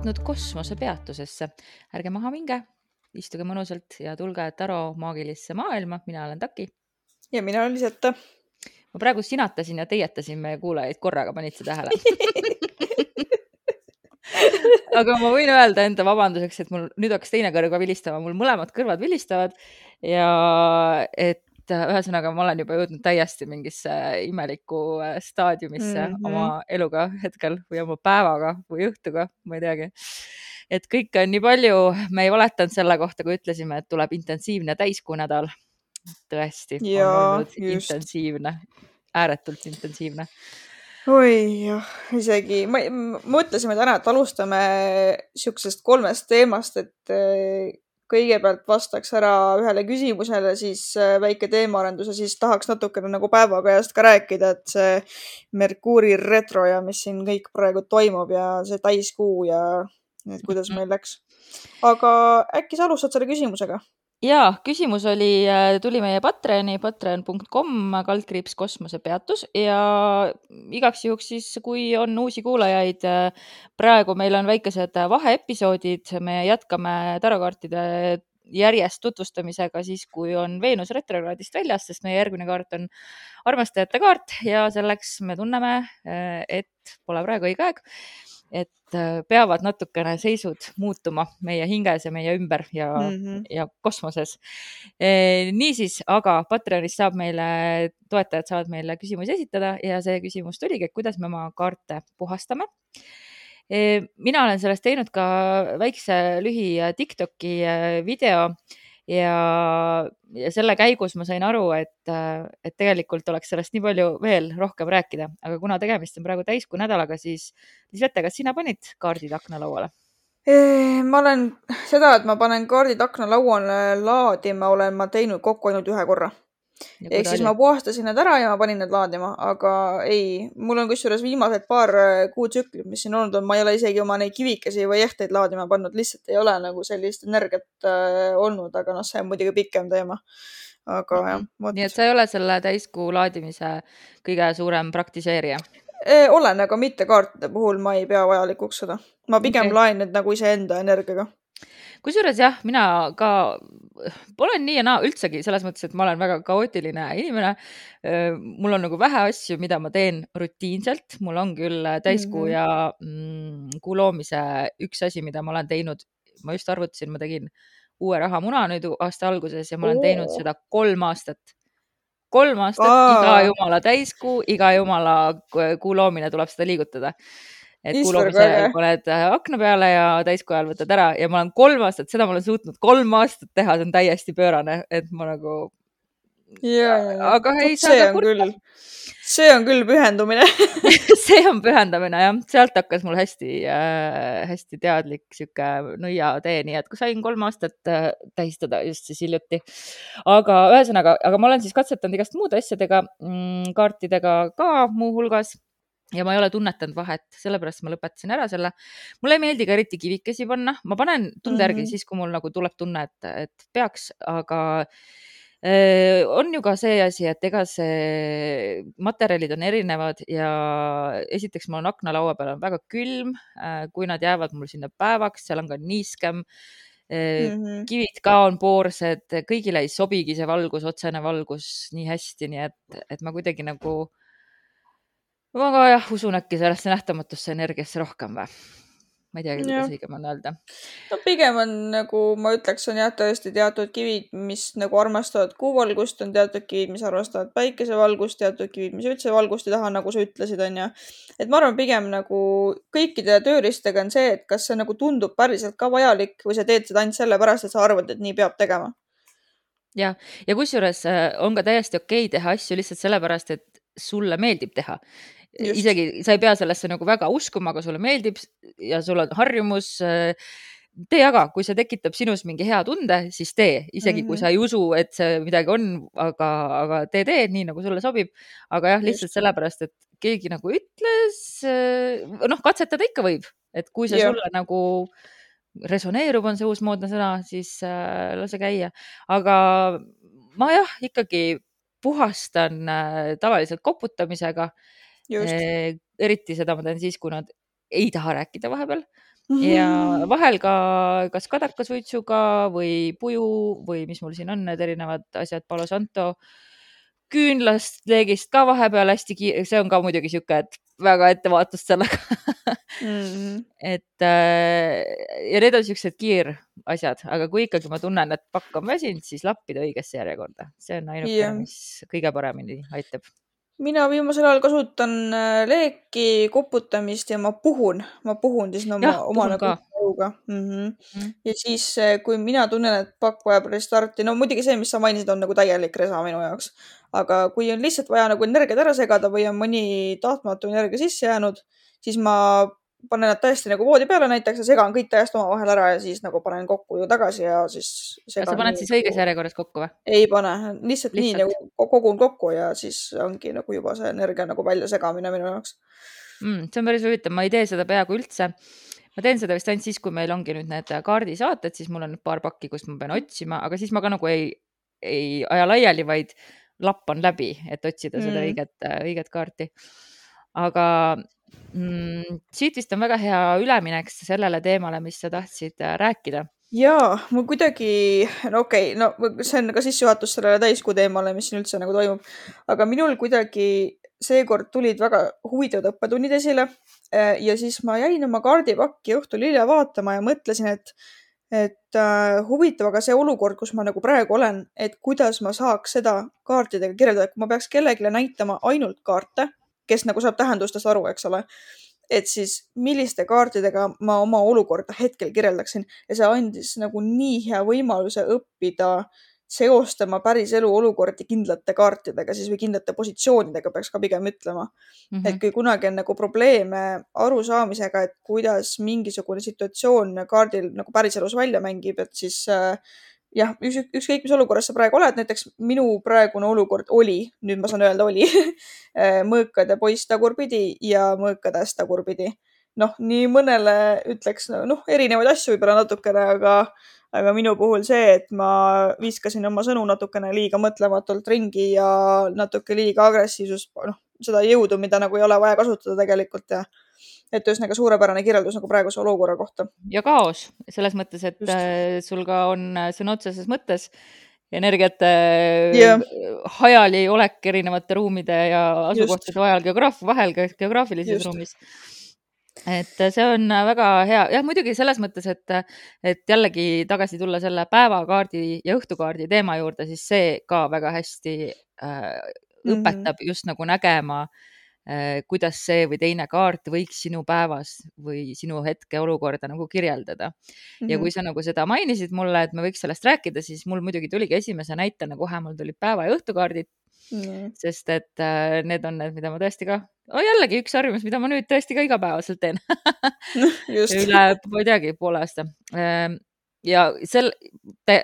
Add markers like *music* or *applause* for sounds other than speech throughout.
jõudnud kosmosepeatusesse. ärge maha minge, istuge mõnusalt ja tulge Taro maagilisse maailma. mina olen Taki. ja mina olen Liseta. ma praegu sinatasin ja teietasin meie kuulajaid korraga, panid sa tähele *laughs* aga ma võin öelda enda vabanduseks, et mul nüüd hakkas teine kõrv ka vilistama, mul mõlemad kõrvad vilistavad ja et et äh, ühesõnaga ma olen juba jõudnud täiesti mingisse imelikku äh, staadiumisse mm -hmm. oma eluga hetkel või oma päevaga või õhtuga, ma ei teagi. et kõike on nii palju, me ei valetanud selle kohta, kui ütlesime, et tuleb intensiivne täiskuu nädal. tõesti, on olnud just. intensiivne, ääretult intensiivne oi jah, isegi ma, mõtlesime täna, et alustame siuksest kolmest teemast, et äh, kõigepealt vastaks ära ühele küsimusele, siis äh, väike teemaarendus ja siis tahaks natukene nagu päevakajast ka rääkida, et see Merkuuri retro ja mis siin kõik praegu toimub ja see täiskuu ja et kuidas mhm. meil läks. aga äkki sa alustad selle küsimusega? Ja küsimus oli, äh, tuli meie Patreoni, patreon.com kaldkriips kosmosepeatus ja igaks juhuks siis, kui on uusi kuulajaid, äh, praegu meil on väikesed vaheepisoodid, me jätkame tarokaartide järjest tutvustamisega siis, kui on Veenus retrokraadist väljas, sest meie järgmine kaart on armastajate kaart ja selleks me tunneme, äh, et pole praegu õige aeg et äh, peavad natukene seisud muutuma meie hinges ja meie ümber ja mm, -hmm. ja kosmoses. E, niisiis, aga Patreonis saab meile, toetajad saavad meile küsimusi esitada ja see küsimus tuligi, et kuidas me oma kaarte puhastame e, mina olen sellest teinud ka väikse lühi Tiktoki äh, video ja, ja selle käigus ma sain aru, et, et tegelikult oleks sellest nii palju veel rohkem rääkida, aga kuna tegemist on praegu täiskuu nädalaga, siis Lisvete, kas sina panid kaardid aknalauale? ma olen seda, et ma panen kaardid aknalauale laadima, olen ma teinud kokku ainult ühe korra ehk siis ma puhastasin need ära ja ma panin need laadima, aga ei, mul on kusjuures viimased paar äh, kuutsüklit, mis siin olnud on, ma ei ole isegi oma neid kivikesi või ehteid laadima pannud, lihtsalt ei ole nagu sellist energiat äh, olnud, aga noh, see on muidugi pikem teema. aga mm -hmm. jah. nii et sa ei ole selle täiskuu laadimise kõige suurem praktiseerija? olen, aga mitte kaartide puhul ma ei pea vajalikuks seda. ma pigem okay. laen need nagu iseenda energiaga kusjuures jah, mina ka olen nii ja naa üldsegi selles mõttes, et ma olen väga kaootiline inimene. mul on nagu vähe asju, mida ma teen rutiinselt, mul on küll täiskuu mm -hmm. ja mm, kuu loomise üks asi, mida ma olen teinud, ma just arvutasin, ma tegin uue rahamuna nüüd aasta alguses ja ma olen oh. teinud seda kolm aastat kolm aastat Aa. iga jumala täiskuu, iga jumala kuu loomine tuleb seda liigutada et kuulamise ajal paned äh, akna peale ja täiskoja ajal võtad ära ja ma olen kolm aastat, seda ma olen suutnud kolm aastat teha, see on täiesti pöörane, et ma nagu. aga ei saa ka kurta. see on küll pühendumine *laughs* *laughs* see on pühendamine jah, sealt hakkas mul hästi äh,, hästi teadlik sihuke nõiatee, nii et sain kolm aastat äh, tähistada just siis hiljuti. aga ühesõnaga, aga ma olen siis katsetanud igast muude asjadega mm,, kaartidega ka muuhulgas ja ma ei ole tunnetanud vahet, sellepärast ma lõpetasin ära selle. mulle ei meeldi ka eriti kivikesi panna, ma panen tunde järgi mm -hmm. siis, kui mul nagu tuleb tunne, et, et peaks, aga äh, on ju ka see asi, et ega see materjalid on erinevad ja esiteks mul on aknalaua peal on väga külm äh,, kui nad jäävad mul sinna päevaks, seal on ka niiskem Mm -hmm. kivid ka on poorsed, kõigile ei sobigi see valgus, otsene valgus nii hästi, nii et, et ma kuidagi nagu ma ka jah, usun äkki sellesse nähtamatusse energiasse rohkem või? ma ei teagi, kuidas õigem on öelda. no pigem on nagu ma ütleks, on jah, tõesti teatud kivid, mis nagu armastavad kuuvalgust, on teatud kivid, mis armastavad päikesevalgust, teatud kivid, mis üldse valgust ei taha, nagu sa ütlesid, onju. et ma arvan, pigem nagu kõikide tööriistadega on see, et kas see nagu tundub päriselt ka vajalik või sa teed seda ainult sellepärast, et sa arvad, et nii peab tegema jah, ja kusjuures äh, on ka täiesti okei okay teha asju lihtsalt sellepärast, et sulle meeldib teha. Just. isegi sa ei pea sellesse nagu väga uskuma, aga sulle meeldib ja sul on harjumus. Äh, tee aga, kui see tekitab sinus mingi hea tunde, siis tee, isegi mm -hmm. kui mhm. sa ei usu, et see midagi on, aga, aga tee, tee nii nagu sulle sobib. aga jah, lihtsalt Just. sellepärast, et keegi nagu ütles, äh, noh, katsetada ikka võib, et kui see ja. sulle nagu resoneerub, on see uusmoodne sõna, siis äh, lase käia, aga ma jah, ikkagi puhastan äh, tavaliselt koputamisega Just. Eh, eriti seda ma teen siis, kui nad ei taha rääkida vahepeal ja vahel ka kas kadakasuitsuga või puju või mis mul siin on, need erinevad asjad, Palo Santo küünlast, leegist ka vahepeal hästi kiire, see on ka muidugi sihuke, et väga ettevaatust sellega *laughs* mm. -hmm. et äh, ja need on siuksed kiirasjad, aga kui ikkagi ma tunnen, et pakk on väsinud, siis lappida õigesse järjekorda, see on ainuke yeah., mis kõige paremini aitab mina viimasel ajal kasutan äh, leeki, koputamist ja ma puhun, ma puhun siis no, oma, oma nagu jõuga mm. -hmm. Mm. ja siis, äh, kui mina tunnen, et pakk vajab restarti, no muidugi see, mis sa mainisid, on nagu täielik resa minu jaoks. aga kui on lihtsalt vaja nagu energiat ära segada või on mõni tahtmatu energia sisse jäänud, siis ma panen nad tõesti nagu voodi peale näiteks ja segan kõik täiesti omavahel ära ja siis nagu panen kokku ju tagasi ja siis. sa paned siis õiges järjekorras kokku või? ei pane, lihtsalt, lihtsalt nii nagu kogun kokku ja siis ongi nagu juba see energia nagu väljasegamine minu jaoks mm,. see on päris huvitav, ma ei tee seda peaaegu üldse. ma teen seda vist ainult siis, kui meil ongi nüüd need kaardisaated, siis mul on paar pakki, kust ma pean otsima, aga siis ma ka nagu ei, ei aja laiali, vaid lappan läbi, et otsida mm. seda õiget, õiget kaarti. aga mm,. siit vist on väga hea üleminek sellele teemale, mis sa tahtsid äh, rääkida. ja mul kuidagi, no okei okay,, no see on ka sissejuhatus sellele täiskuu teemale, mis siin üldse nagu toimub, aga minul kuidagi seekord tulid väga huvitavad õppetunnid esile äh, ja siis ma jäin oma kaardipakki õhtul hilja vaatama ja mõtlesin, et, et äh, huvitav, aga see olukord, kus ma nagu praegu olen, et kuidas ma saaks seda kaartidega kirjeldada, kui ma peaks kellelegi näitama ainult kaarte kes nagu saab tähendustest aru, eks ole. et siis milliste kaartidega ma oma olukorda hetkel kirjeldaksin ja see andis nagu nii hea võimaluse õppida seostama päris elu olukordi kindlate kaartidega siis või kindlate positsioonidega peaks ka pigem ütlema mm. -hmm. et kui kunagi on nagu probleeme arusaamisega, et kuidas mingisugune situatsioon kaardil nagu päriselus välja mängib, et siis äh, jah, ükskõik, mis olukorras sa praegu oled, näiteks minu praegune olukord oli, nüüd ma saan öelda, oli *laughs* mõõkade poiss tagurpidi ja mõõkades tagurpidi. noh, nii mõnele ütleks noh, erinevaid asju võib-olla natukene, aga, aga minu puhul see, et ma viskasin oma sõnu natukene liiga mõtlematult ringi ja natuke liiga agressiivsust, noh, seda jõudu, mida nagu ei ole vaja kasutada tegelikult ja et ühesõnaga suurepärane kirjeldus nagu praeguse olukorra kohta. ja kaos selles mõttes, et Just. Äh, sul ka on äh, sõna otseses mõttes energiate yeah. hajali olek erinevate ruumide ja asukohtade vahel, geograaf, vahel geograafilises Just. ruumis et äh, see on väga hea, jah, muidugi selles mõttes, et, et jällegi tagasi tulla selle päevakaardi ja õhtukaardi teema juurde, siis see ka väga hästi äh, õpetab mm -hmm. just nagu nägema äh, Äh, kuidas see või teine kaart võiks sinu päevas või sinu hetkeolukorda nagu kirjeldada mm. -hmm. ja kui mhm. sa nagu seda mainisid mulle, et me võiks sellest rääkida, siis mul muidugi tuligi esimese näitena kohe, mul tulid päeva ja õhtukaardid. -hmm. sest et äh, need on need, mida ma tõesti ka oh,, jällegi üks harjumus, mida ma nüüd tõesti ka igapäevaselt teen *laughs* üle, ma ei teagi, poole aasta ähm, ja sel,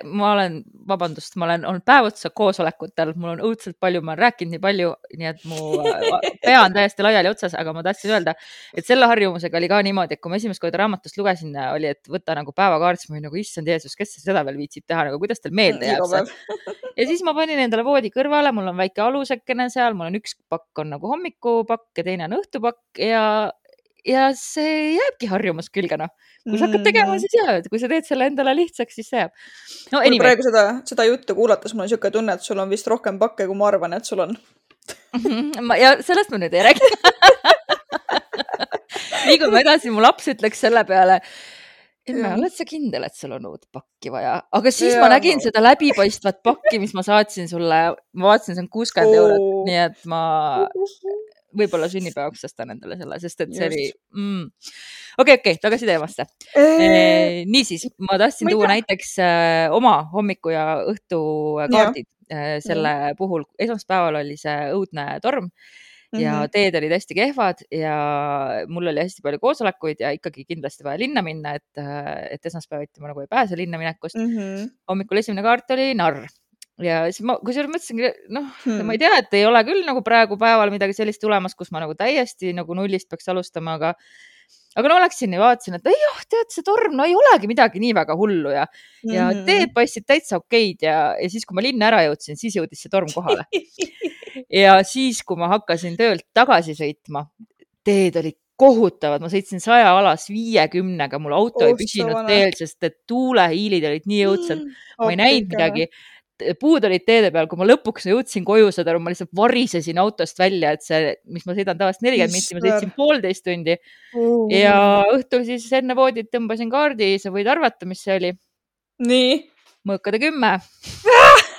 ma olen, vabandust, ma olen olnud päev otsa koosolekutel, mul on õudselt palju, ma olen rääkinud nii palju, nii et mu *laughs* pea on täiesti laiali otsas, aga ma tahtsin öelda, et selle harjumusega oli ka niimoodi, et kui ma esimest korda raamatust lugesin, oli, et võta nagu päevakaart, siis ma olin nagu, issand Jeesus, kes seda veel viitsib teha, nagu kuidas teil meelde jääb see. ja siis ma panin endale voodi kõrvale, mul on väike alusekene seal, mul on üks pakk on nagu hommikupakk ja teine on õhtupakk ja ja see jääbki harjumus külge, noh. kui sa hakkad tegema, mm. siis jääb, kui sa teed selle endale lihtsaks, siis see jääb. no anyway. praegu seda, seda juttu kuulates mul on niisugune tunne, et sul on vist rohkem pakke, kui ma arvan, et sul on *laughs* ma ja sellest ma nüüd ei räägi *laughs* liigume edasi, mu laps ütleks selle peale. Emme, oled sa kindel, et sul on uut pakki vaja? aga siis ja, ma nägin no. seda läbipaistvat pakki, mis ma saatsin sulle, ma vaatasin, see on kuuskümmend eurot, nii et ma võib-olla sünnipäevaks ostan endale selle, sest et see oli mm.. okei, okei, tagasi teemasse eee.... niisiis, ma tahtsin ma tuua näiteks äh, oma hommiku ja õhtu kaardid äh, selle ja. puhul. esmaspäeval oli see õudne torm ja mm -hmm. teed olid hästi kehvad ja mul oli hästi palju koosolekuid ja ikkagi kindlasti vaja linna minna, et, äh, et esmaspäeviti ma nagu ei pääse linna minekust mm. -hmm. hommikul esimene kaart oli narr ja siis ma kusjuures mõtlesingi, noh hmm., ma ei tea, et ei ole küll nagu praegu päeval midagi sellist tulemas, kus ma nagu täiesti nagu nullist peaks alustama, aga aga no läksin ja vaatasin, et ei oh, tead, see torm, no ei olegi midagi nii väga hullu ja mm, -hmm. ja hmm. teed paistsid täitsa okeid ja, ja siis, kui ma linna ära jõudsin, siis jõudis see torm kohale ja siis, kui ma hakkasin töölt tagasi sõitma, teed olid kohutavad, ma sõitsin saja alas viiekümnega, mul auto ei Oh, püsinud sa vana. teel, sest et tuulehiilid olid nii õudsed Mm, ma ei näinud midagi. Puud olid teede peal, kui ma lõpuks jõudsin koju, saad aru, ma lihtsalt varisesin autost välja, et see, mis ma sõidan tavaliselt nelikümmend minti, ma sõitsin poolteist tundi ja õhtul siis enne voodit tõmbasin kaardi, sa võid arvata, mis see oli, nii, mõõkade kümme. *laughs*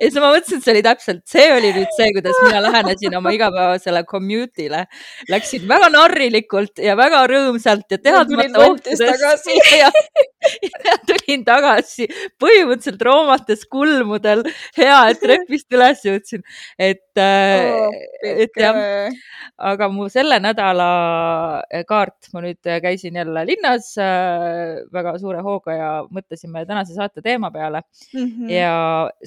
ja siis ma mõtlesin, et see oli täpselt, see oli nüüd see, kuidas mina lähenesin oma igapäevasele commute'ile. Läksin väga narrilikult ja väga rõõmsalt ja teadmata tagasi. *laughs* *laughs* ja, tulin tagasi põhimõtteliselt roomates kulmudel. hea, et trepist üles jõudsin, et Oh, äh, et jah, aga mu selle nädala äh, kaart, ma nüüd äh, käisin jälle linnas väga suure hooga ja mõtlesime tänase saate teema peale Mhm. ja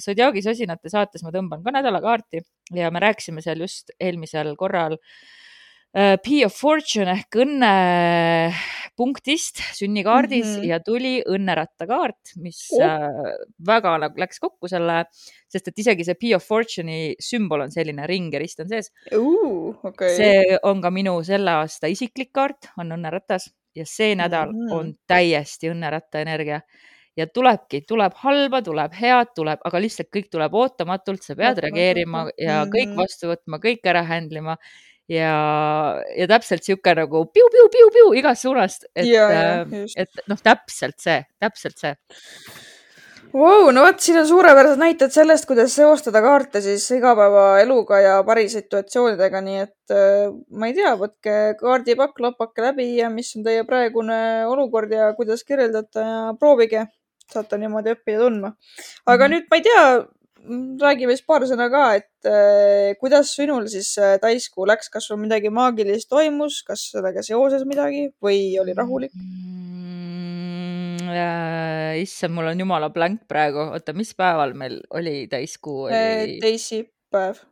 Zodiaagi sosinate saates ma tõmban ka nädalakaarti ja me rääkisime seal just eelmisel korral äh, P of Fortune ehk õnnepunktist sünnikaardis mm. -hmm. ja tuli õnneratakaart, mis Oh. äh, väga nagu läks kokku selle, sest et isegi see P of Fortune'i sümbol on selline ring ja rist on sees. okei. see on ka minu selle aasta isiklik kaart, on õnneratas ja see nädal Mhm. on täiesti õnneratta energia ja tulebki, tuleb halba, tuleb head, tuleb, aga lihtsalt kõik tuleb ootamatult, sa pead reageerima ja kõik mhm. vastu võtma, kõik ära handle ima ja, ja täpselt sihuke nagu piu-piu-piu-piu igast suunast, et äh, et noh, täpselt see, täpselt see. Vau, no vot, siin on suurepärased näited sellest, kuidas seostada kaarte siis igapäevaeluga ja pärisituatsioonidega, nii et äh, ma ei tea, võtke kaardipakk, lappake läbi ja mis on teie praegune olukord ja kuidas kirjeldate ja proovige. saate niimoodi õppida tundma. aga Mhm. nüüd ma ei tea, räägime siis paar sõna ka, et äh, kuidas sinul siis äh, täiskuu läks, kas sul midagi maagilist toimus, kas sellega seoses midagi või oli rahulik? mm,? issand, mul on jumala blank praegu, oota, mis päeval meil oli täiskuu oli? teisipäev,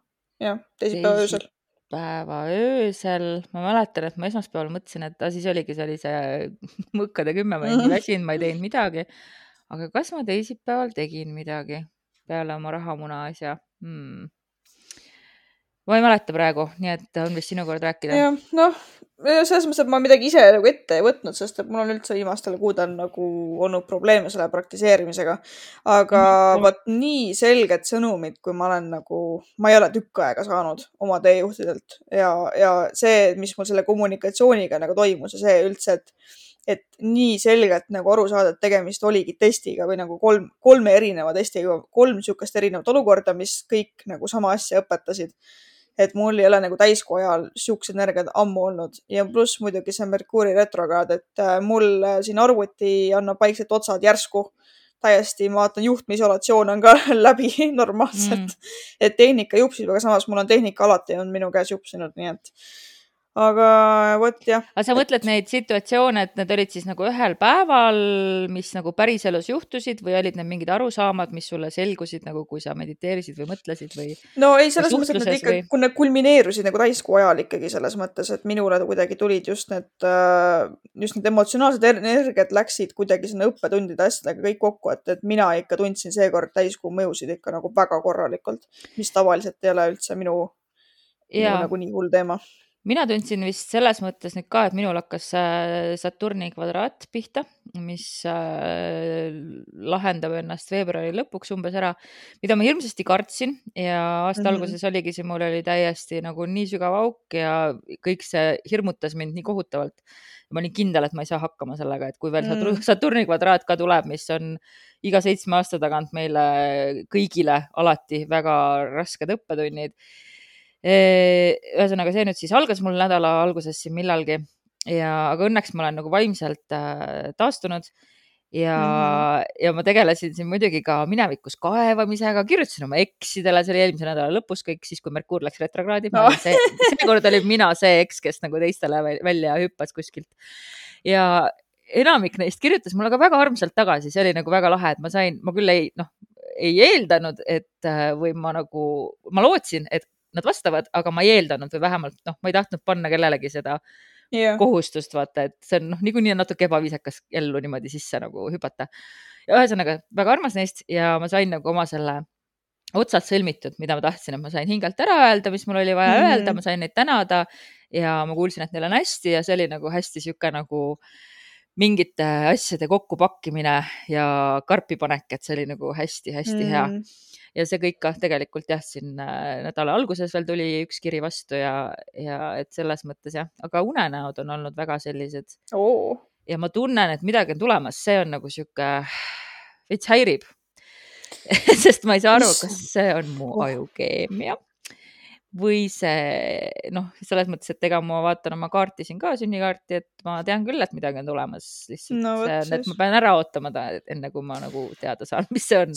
jah, teisipäeva Teisi- öösel. päeva öösel, ma mäletan, et ma esmaspäeval mõtlesin, et aa, siis oligi, see oli see mõkkade kümme, ma olin nii *laughs* väsinud, ma ei teinud midagi. aga kas ma teisipäeval tegin midagi peale oma rahamuna asja hmm.? ma ei mäleta praegu, nii et on vist sinu kord rääkida. jah, noh, selles mõttes, et ma midagi ise nagu ette ei võtnud, sest et mul on üldse viimastel kuudel nagu olnud probleeme selle praktiseerimisega. aga Mhm. vot nii selget sõnumit, kui ma olen nagu, ma ei ole tükk aega saanud oma teejuhtidelt ja, ja see, mis mul selle kommunikatsiooniga nagu toimus ja see üldse, et et nii selgelt nagu aru saada, et tegemist oligi testiga või nagu kolm, kolme erineva testiga, kolm niisugust erinevat olukorda, mis kõik nagu sama asja õpetasid et mul ei ole nagu täiskuu ajal siuksed energiat ammu olnud ja pluss muidugi see Merkuuri retrokraad, et äh, mul äh, siin arvuti annab vaikselt otsad järsku. täiesti, ma vaatan, juhtmeisolatsioon on ka *laughs* läbi normaalselt mm.. et tehnika jupsib, aga samas mul on tehnika alati olnud minu käes jupsinud, nii et aga vot jah. aga sa mõtled neid situatsioone, et need olid siis nagu ühel päeval, mis nagu päriselus juhtusid või olid need mingid arusaamad, mis sulle selgusid nagu, kui sa mediteerisid või mõtlesid või? no ei, selles mõttes, et suhtluses ikka või?, kui need kulmineerusid nagu täiskuu ajal ikkagi selles mõttes, et minule kuidagi tulid just need, just need emotsionaalsed er- energiat läksid kuidagi sinna õppetundide asjadega kõik kokku, et, et mina ikka tundsin seekord täiskuu mõjusid ikka nagu väga korralikult, mis tavaliselt ei ole üldse minu, minu nagu nii hull teema. Mina tundsin vist selles mõttes nüüd ka, et minul hakkas äh, Saturni kvadraat pihta, mis äh, lahendab ennast veebruari lõpuks umbes ära, mida ma hirmsasti kartsin ja aasta mm. -hmm. alguses oligi see, mul oli täiesti nagu nii sügav auk ja kõik see hirmutas mind nii kohutavalt. ma olin kindel, et ma ei saa hakkama sellega, et kui veel Saturni, Mm. Saturni kvadraat ka tuleb, mis on iga seitsme aasta tagant meile kõigile alati väga rasked õppetunnid ühesõnaga, see nüüd siis algas mul nädala alguses siin millalgi ja, aga õnneks ma olen nagu vaimselt äh, taastunud ja mm. -hmm. ja ma tegelesin siin muidugi ka minevikus kaevamisega, kirjutasin oma eksidele, see oli eelmise nädala lõpus kõik, siis kui Merkuur läks retrokraadi No. seekord olin mina see eks, kes nagu teistele väl- välja hüppas kuskilt ja enamik neist kirjutas mulle ka väga armsalt tagasi, see oli nagu väga lahe, et ma sain, ma küll ei noh, ei eeldanud, et äh, või ma nagu, ma lootsin, et nad vastavad, aga ma ei eeldanud või vähemalt noh, ma ei tahtnud panna kellelegi seda jah, kohustust, vaata, et see on noh, niikuinii on natuke ebaviisakas ellu niimoodi sisse nagu hüpata. ja ühesõnaga väga armas neist ja ma sain nagu oma selle otsad sõlmitud, mida ma tahtsin, et ma sain hingelt ära öelda, mis mul oli vaja mm. -hmm. öelda, ma sain neid tänada ja ma kuulsin, et neil on hästi ja see oli nagu hästi sihuke nagu mingite asjade kokkupakkimine ja karpipanek, et see oli nagu hästi-hästi mm. hea. Ja see kõik kah tegelikult jah, siin äh, nädala alguses veel tuli üks kiri vastu ja, ja et selles mõttes jah, aga unenäod on olnud väga sellised. Oh.. ja ma tunnen, et midagi on tulemas, see on nagu sihuke, veits häirib. *laughs* Sest ma ei saa aru, kas see on mu oh. ajukeemia või see noh, selles mõttes, et ega ma vaatan oma kaarti siin ka, sünnikaarti, et ma tean küll, et midagi on tulemas, lihtsalt no, see on, et ma pean ära ootama ta, enne kui ma nagu teada saan, *laughs* mis see on.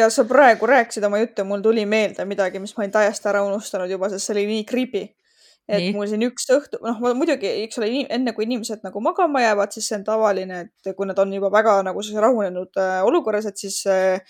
ja sa praegu rääkisid oma juttu, mul tuli meelde midagi, mis ma olin täiesti ära unustanud juba, sest see oli nii creepy. et nii. mul siin üks õhtu, noh, muidugi, eks ole, enne kui inimesed nagu magama jäävad, siis see on tavaline, et kui nad on juba väga nagu rahunenud äh, olukorras, et siis äh,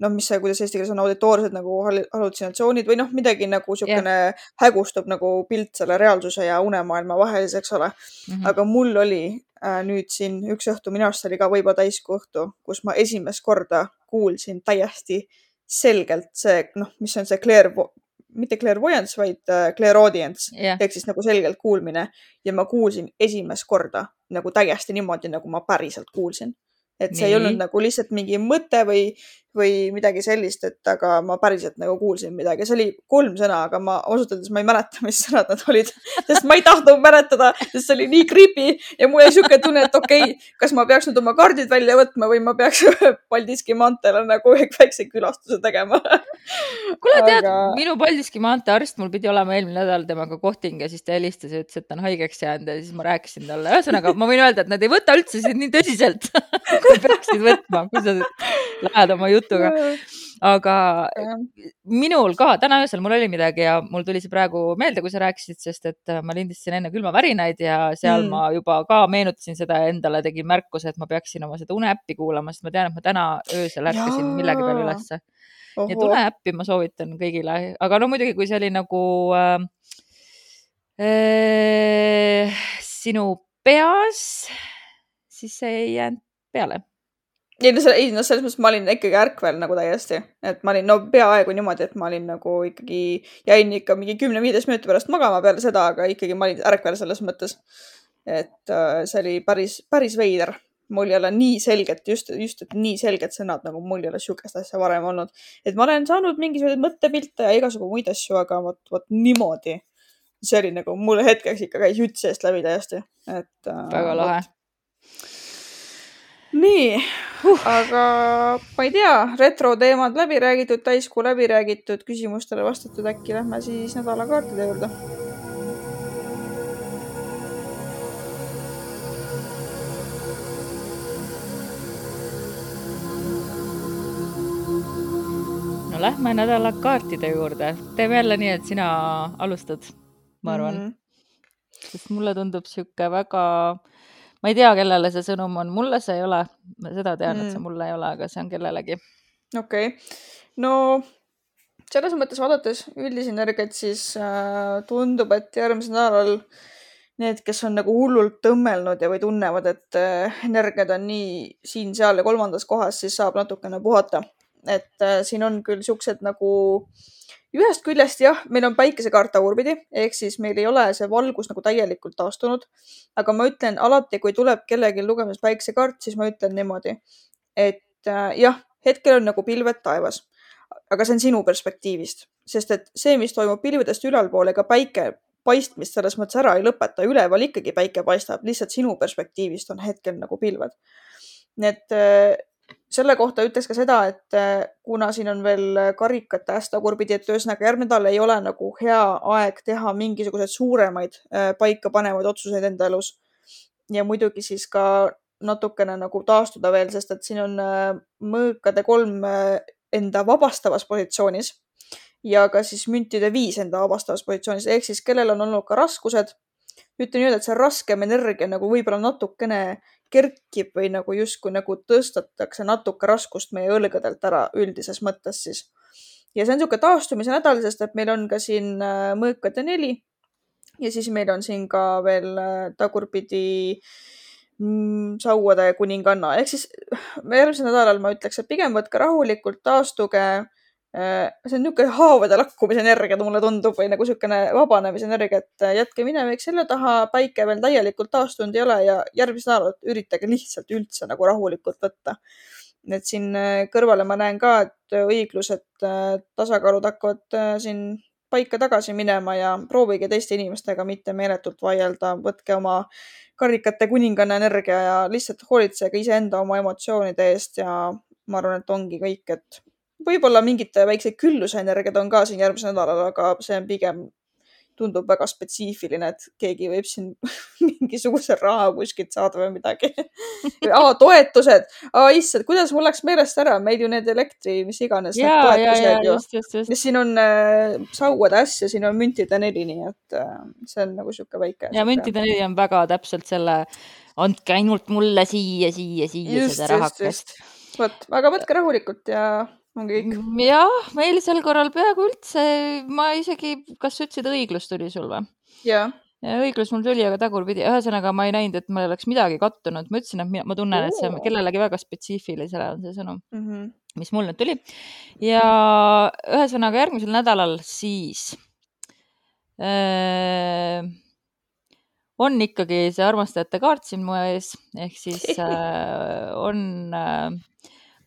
noh, mis see, kuidas eesti keeles on, auditoorsed nagu hallutsinatsioonid või noh, midagi nagu niisugune yeah. hägustub nagu pilt selle reaalsuse ja unemaailma vahelis, eks ole mm. -hmm. aga mul oli äh, nüüd siin üks õhtu, minu arust oli ka võib-olla täiskuu õhtu, kus ma esimest korda kuulsin täiesti selgelt see, noh, mis on see clairvo-, mitte clairvoyance, vaid äh, clairaudience yeah. ehk siis nagu selgelt kuulmine ja ma kuulsin esimest korda nagu täiesti niimoodi, nagu ma päriselt kuulsin et see Nii. ei olnud nagu lihtsalt mingi mõte või, või midagi sellist, et aga ma päriselt nagu kuulsin midagi, see oli kolm sõna, aga ma ausalt öeldes ma ei mäleta, mis sõnad nad olid, *laughs* sest ma ei tahtnud mäletada, sest see oli nii creepy ja mul jäi siuke tunne, et okei okay,, kas ma peaks nüüd oma kaardid välja võtma või ma peaks *laughs* Paldiski maanteele nagu *laughs* väikse külastuse tegema. Kuule, tead aga..., minu Paldiski maantee arst, mul pidi olema eelmine nädal temaga kohting ja siis ta helistas ja ütles, et ta on haigeks jäänud ja siis ma rääkisin talle, ühesõnaga ma võin öelda, et nad ei võta üldse sind nii tõsiselt. Kui peaksid võtma, kui sa lähed oma jutuga jutuga. aga minul ka, täna öösel mul oli midagi ja mul tuli see praegu meelde, kui sa rääkisid, sest et äh, ma lindistasin enne külmavärinaid ja seal mm. ma juba ka meenutasin seda ja endale tegin märkuse, et ma peaksin oma seda uneäppi kuulama, sest ma tean, et ma täna öösel ärkasin millegi peale ülesse. nii et uneäppi ma soovitan kõigile, aga no muidugi, kui see oli nagu äh, äh, sinu peas, siis see ei jäänud peale ei no, ei no selles mõttes ma olin ikkagi ärkvel nagu täiesti, et ma olin no peaaegu niimoodi, et ma olin nagu ikkagi, jäin ikka mingi kümne-viieteist minuti pärast magama peale seda, aga ikkagi ma olin ärkvel selles mõttes. et äh, see oli päris, päris veider. mul ei ole nii selget, just, just, et nii selged sõnad nagu mul ei ole sihukest asja varem olnud. et ma olen saanud mingisuguseid mõttepilte ja igasugu muid asju, aga vot, vot niimoodi. see oli nagu mulle hetkeks ikka käis jutt seest läbi täiesti, et äh,. väga lahe nii uh., aga ma ei tea, retroteemad läbi räägitud, täiskuu läbi räägitud, küsimustele vastatud, äkki lähme siis nädalakaartide juurde. no lähme nädalakaartide juurde, teeme jälle nii, et sina alustad, ma arvan mm. -hmm. sest mulle tundub sihuke väga ma ei tea, kellele see sõnum on, mulle see ei ole, ma seda tean mm., et see mm. mulle ei ole, aga see on kellelegi. okei okay., no selles mõttes vaadates üldisi energiat, siis äh, tundub, et järgmisel nädalal need, kes on nagu hullult tõmmelnud ja, või tunnevad, et äh, energiad on nii siin-seal ja kolmandas kohas, siis saab natukene puhata. et äh, siin on küll siuksed nagu äh, ühest küljest jah, meil on päikesekaart tagurpidi, ehk siis meil ei ole see valgus nagu täielikult taastunud. aga ma ütlen alati, kui tuleb kellelgi lugemiseks päikesekaart, siis ma ütlen niimoodi, et äh, jah, hetkel on nagu pilved taevas, aga see on sinu perspektiivist, sest et see, mis toimub pilvedest ülalpool, ega päike paistmist selles mõttes ära ei lõpeta, üleval ikkagi päike paistab, lihtsalt sinu perspektiivist on hetkel nagu pilved. nii et äh, selle kohta ütleks ka seda, et äh, kuna siin on veel karikate hästi tagurpidi, et ühesõnaga järgmine nädal ei ole nagu hea aeg teha mingisuguseid suuremaid äh, paikapanevaid otsuseid enda elus. ja muidugi siis ka natukene nagu taastuda veel, sest et siin on äh, mõõkade kolm enda vabastavas positsioonis ja ka siis müntide viis enda vabastavas positsioonis, ehk siis kellel on olnud ka raskused, ütlen nii, et see raskem energia nagu võib-olla natukene kerkib või nagu justkui nagu tõstetakse natuke raskust meie õlgadelt ära üldises mõttes siis. ja see on niisugune taastumise nädal, sest et meil on ka siin äh, mõõkade neli ja siis meil on siin ka veel äh, tagurpidi mm, sauade kuninganna ehk siis järgmisel nädalal ma ütleks, et pigem võtke rahulikult, taastuge see on niisugune haavade lakkumise energia, mulle tundub, või nagu niisugune vabanemise energia, et jätke minevik selle taha, päike veel täielikult taastunud ei ole ja järgmised nädalad üritage lihtsalt üldse nagu rahulikult võtta. et siin kõrvale ma näen ka, et õiglused, tasakaalud hakkavad siin paika tagasi minema ja proovige teiste inimestega mitte meeletult vaielda, võtke oma karikate kuninganna energia ja lihtsalt hoolitsege iseenda oma emotsioonide eest ja ma arvan, et ongi kõik, et võib-olla mingid väiksed külluse energiad on ka siin järgmisel nädalal, aga see on pigem tundub väga spetsiifiline, et keegi võib siin *laughs* mingisuguse raha kuskilt saada või midagi *laughs* aa, toetused, issand, kuidas mul läks meelest ära, meil ju need elektri, mis iganes. ja, ja, ja just, just, just. siin on äh, sauade äss ja siin on müntide neli, nii et äh, see on nagu sihuke väike. ja müntide neli on väga täpselt selle, andke ainult mulle siia, siia, siia just, seda rahakest. vot, aga võtke rahulikult ja ongi kõik. Mm, jah, meil sel korral peaaegu üldse, ma isegi, kas sa ütlesid õiglus tuli sul või? jah ja õiglus mul tuli, aga tagurpidi, ühesõnaga ma ei näinud, et meil oleks midagi kattunud, ma ütlesin, et mina, ma tunnen, et see on kellelegi väga spetsiifilisele on see sõnum mm, -hmm. mis mul nüüd tuli. ja ühesõnaga järgmisel nädalal siis äh, on ikkagi see armastajate kaart siin mu ees ehk siis *laughs* äh, on äh,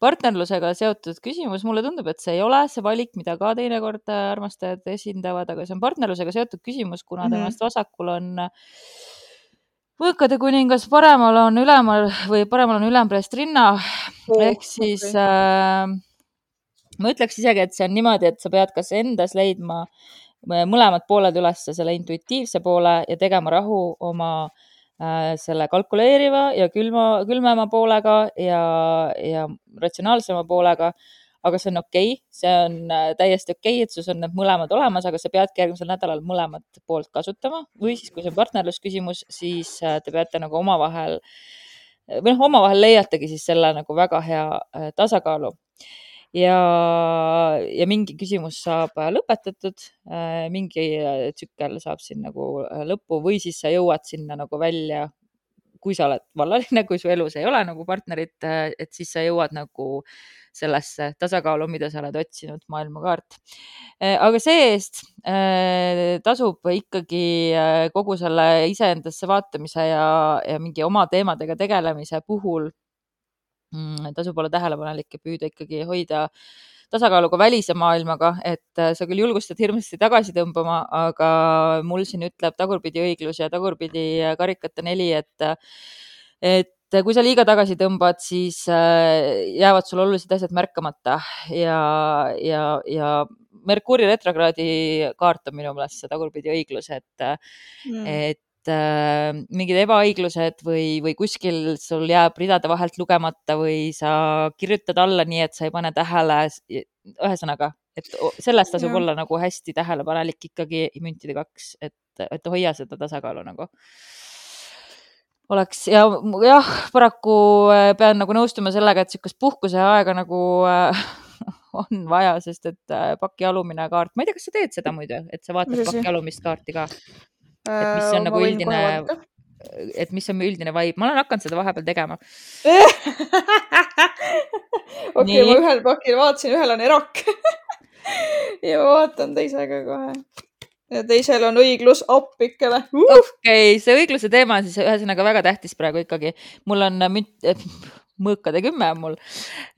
partnerlusega seotud küsimus, mulle tundub, et see ei ole see valik, mida ka teinekord äh, armastajad esindavad, aga see on partnerlusega seotud küsimus, kuna mm -hmm. temast vasakul on äh, võõkade kuningas, paremal on ülemal või paremal on ülempreest rinna oh, ehk siis okay. äh, ma ütleks isegi, et see on niimoodi, et sa pead kas endas leidma mõlemad pooled üles, selle intuitiivse poole ja tegema rahu oma äh, Äh, selle kalkuleeriva ja külma, külmema poolega ja, ja ratsionaalsema poolega. aga see on okei okay., see on äh, täiesti okei okay,, et sul on need mõlemad olemas, aga sa peadki järgmisel nädalal mõlemat poolt kasutama või siis, kui see on partnerlusküsimus, siis äh, te peate nagu omavahel või noh, omavahel leiategi siis selle nagu väga hea tasakaalu ja, ja mingi küsimus saab äh, lõpetatud, äh, mingi äh, tsükkel saab siin nagu lõppu või siis sa jõuad sinna nagu välja, kui sa oled vallaline, kui su elus ei ole nagu partnerit, et siis sa jõuad nagu sellesse tasakaalu, mida sa oled otsinud, maailmakaart. aga see-eest tasub ikkagi kogu selle iseendasse vaatamise ja, ja mingi oma teemadega tegelemise puhul tasub olla tähelepanelik ja püüda ikkagi hoida tasakaalu ka välise maailmaga, et äh, sa küll julgustad hirmsasti tagasi tõmbama, aga mul siin ütleb tagurpidi õiglus ja tagurpidi äh, karikate neli, et, et kui sa liiga tagasi tõmbad, siis äh, jäävad sul olulised asjad märkamata ja, ja, ja Merkuuri retrokraadi kaart on minu meelest see tagurpidi õiglus, et mm., et äh, mingid ebaõiglused või, või kuskil sul jääb ridade vahelt lugemata või sa kirjutad alla nii, et sa ei pane tähele. ühesõnaga, et sellest tasub ja. olla nagu hästi tähelepanelik ikkagi müntide kaks, et, et hoia seda tasakaalu nagu oleks ja jah, paraku äh, pean nagu nõustuma sellega, et niisugust puhkuseaega nagu äh, *laughs* on vaja, sest et äh, paki alumine kaart, ma ei tea, kas sa teed seda muidu, et sa vaatad paki alumist kaarti ka? Et mis on äh, nagu üldine, et mis on üldine vibe, ma olen hakanud seda vahepeal tegema *laughs* okei okay,, ma ühel pakil vaatasin, ühel on erak *laughs* ja ma vaatan teisega kohe. ja teisel on õiglus appikene uh!. okei okay,, see õigluse teema on siis ühesõnaga väga tähtis praegu ikkagi. mul on münt, mõõkade kümme on mul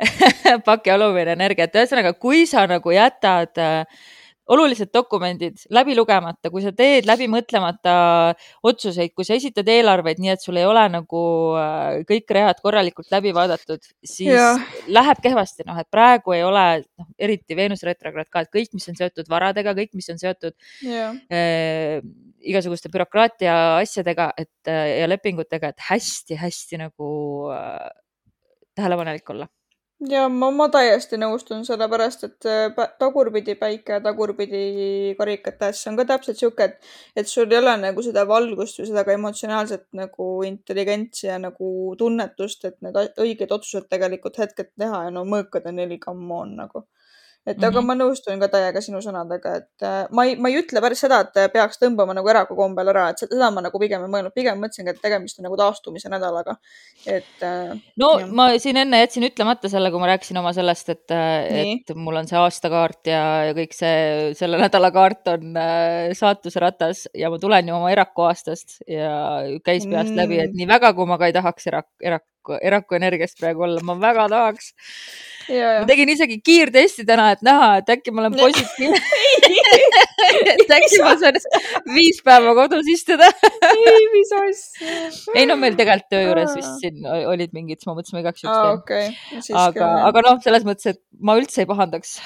*laughs* paki alumine energia, et ühesõnaga, kui sa nagu jätad äh, olulised dokumendid läbi lugemata, kui sa teed läbi mõtlemata otsuseid, kui sa esitad eelarveid nii, et sul ei ole nagu äh, kõik read korralikult läbi vaadatud, siis ja. läheb kehvasti, noh, et praegu ei ole, noh, eriti Veenuse retrograd ka, et kõik, mis on seotud varadega, kõik, mis on seotud äh, igasuguste bürokraatia asjadega, et äh, ja lepingutega, et hästi-hästi nagu äh, tähelepanelik olla ja ma, ma täiesti nõustun, sellepärast et äh, tagurpidi päike ja tagurpidi karikate asja on ka täpselt sihuke, et, et sul ei ole nagu seda valgust või seda ka emotsionaalset nagu intelligentsi ja nagu tunnetust, et need õiged otsused tegelikult hetkelt teha ja no mõõkad on neli, come on nagu. Et mm -hmm. aga Mhm. ma nõustun ka täiega sinu sõnadega, et äh, ma ei, ma ei ütle päris seda, et peaks tõmbama nagu eraku kombel ära, et seda ma nagu pigem ei mõelnud, pigem mõtlesingi, et tegemist on nagu taastumise nädalaga. et äh, no jah. ma siin enne jätsin ütlemata selle, kui ma rääkisin oma sellest, et, Nii. et mul on see aastakaart ja, ja kõik see, selle nädala kaart on äh, saatuse ratas ja ma tulen ju oma eraku aastast ja käis peast mm. läbi, et Mm. nii väga, kui ma ka ei tahaks eraku, eraku, eraku energiast praegu olla, ma väga tahaks. ma tegin isegi kiirtesti täna, et näha, et äkki ma olen positiivne *laughs* et äkki ma saan viis päeva kodus istuda. ei, mis asja. ei no meil tegelikult töö juures vist siin olid mingid, siis ma mõtlesin, ma igaks juhuks teen okei. aga, aga noh, selles mõttes, et ma üldse ei pahandaks,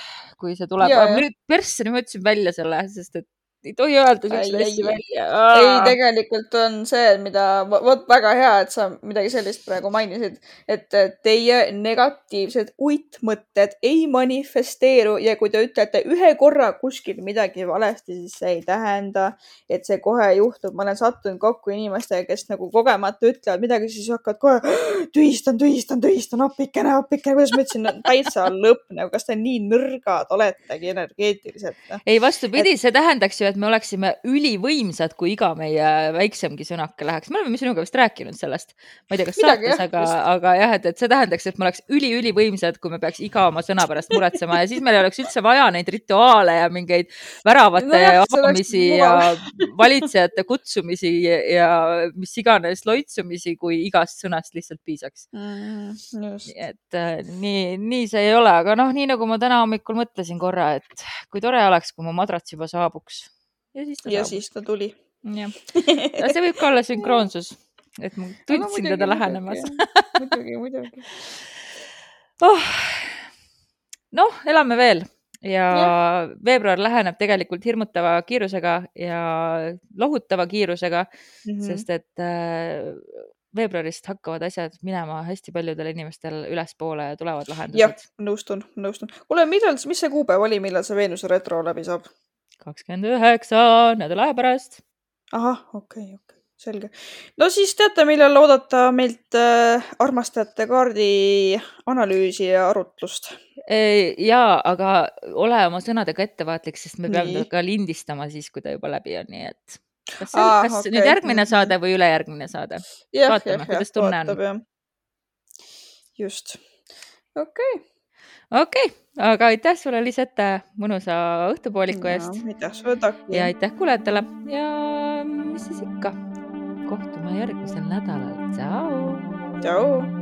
kui see tuleb. Nüüd persse, nüüd ma ütlesin välja selle, sest et ei tohi öelda siukseid asju välja. ei, tegelikult on see, mida, vot väga hea, et sa midagi sellist praegu mainisid, et teie negatiivsed uitmõtted ei manifesteeru ja kui te ütlete ühe korra kuskil midagi valesti, siis see ei tähenda, et see kohe juhtub. ma olen sattunud kokku inimestega, kes nagu kogemata ütlevad midagi, siis hakkavad kohe tühistan, tühistan, tühistan, appikene, appikene, kuidas ma ütlesin, täitsa lõpp nagu, kas te nii nõrgad oletegi energeetiliselt? noh? ei, vastupidi, see tähendaks ju, et me oleksime ülivõimsad, kui iga meie väiksemgi sõnake läheks. me oleme sinuga vist rääkinud sellest, ma ei tea, kas Midagi, saates, aga aga jah, et, et see tähendaks, et me oleks üliülivõimsad, kui me peaks iga oma sõna pärast muretsema ja siis meil ei oleks üldse vaja neid rituaale ja mingeid väravate oleks avamisi ja valitsejate kutsumisi ja mis iganes loitsumisi, kui igast sõnast lihtsalt piisaks. mm,. et äh, nii, nii see ei ole, aga noh, nii nagu ma täna hommikul mõtlesin korra, et kui tore oleks, kui mu madrats juba saabuks. Ja siis ta ja saabus. siis ta tuli. jah, *laughs* see võib ka olla sünkroonsus, et ma tundsin teda lähenemas. muidugi, muidugi. oh.. noh, elame veel ja veebruar läheneb tegelikult hirmutava kiirusega ja lohutava kiirusega, Mhm. sest et äh, veebruarist hakkavad asjad minema hästi paljudel inimestel ülespoole ja tulevad jah lahendused., nõustun, nõustun. kuule, millal, mis see kuupäev oli, millal see Veenuse retro läbi saab? Kakskümmend üheksa nädala aja pärast. ahah, okei okay,, okei okay., selge. no siis teate, millal oodata meilt äh, armastajate kaardi analüüsi ja arutlust. ja, aga ole oma sõnadega ettevaatlik, sest me peame ka lindistama siis, kui ta juba läbi on, nii et kas, see, Aa, kas okei. nüüd järgmine saade või ülejärgmine saade? Vaatame, kuidas tunne on. vaatab jah. just, okei okei okay,, aga aitäh sulle, Lisette, mõnusa õhtupooliku eest aitäh sulle, Taki. ja aitäh kuulajatele ja mis siis ikka, kohtume järgmisel nädalal, tšau. tšau.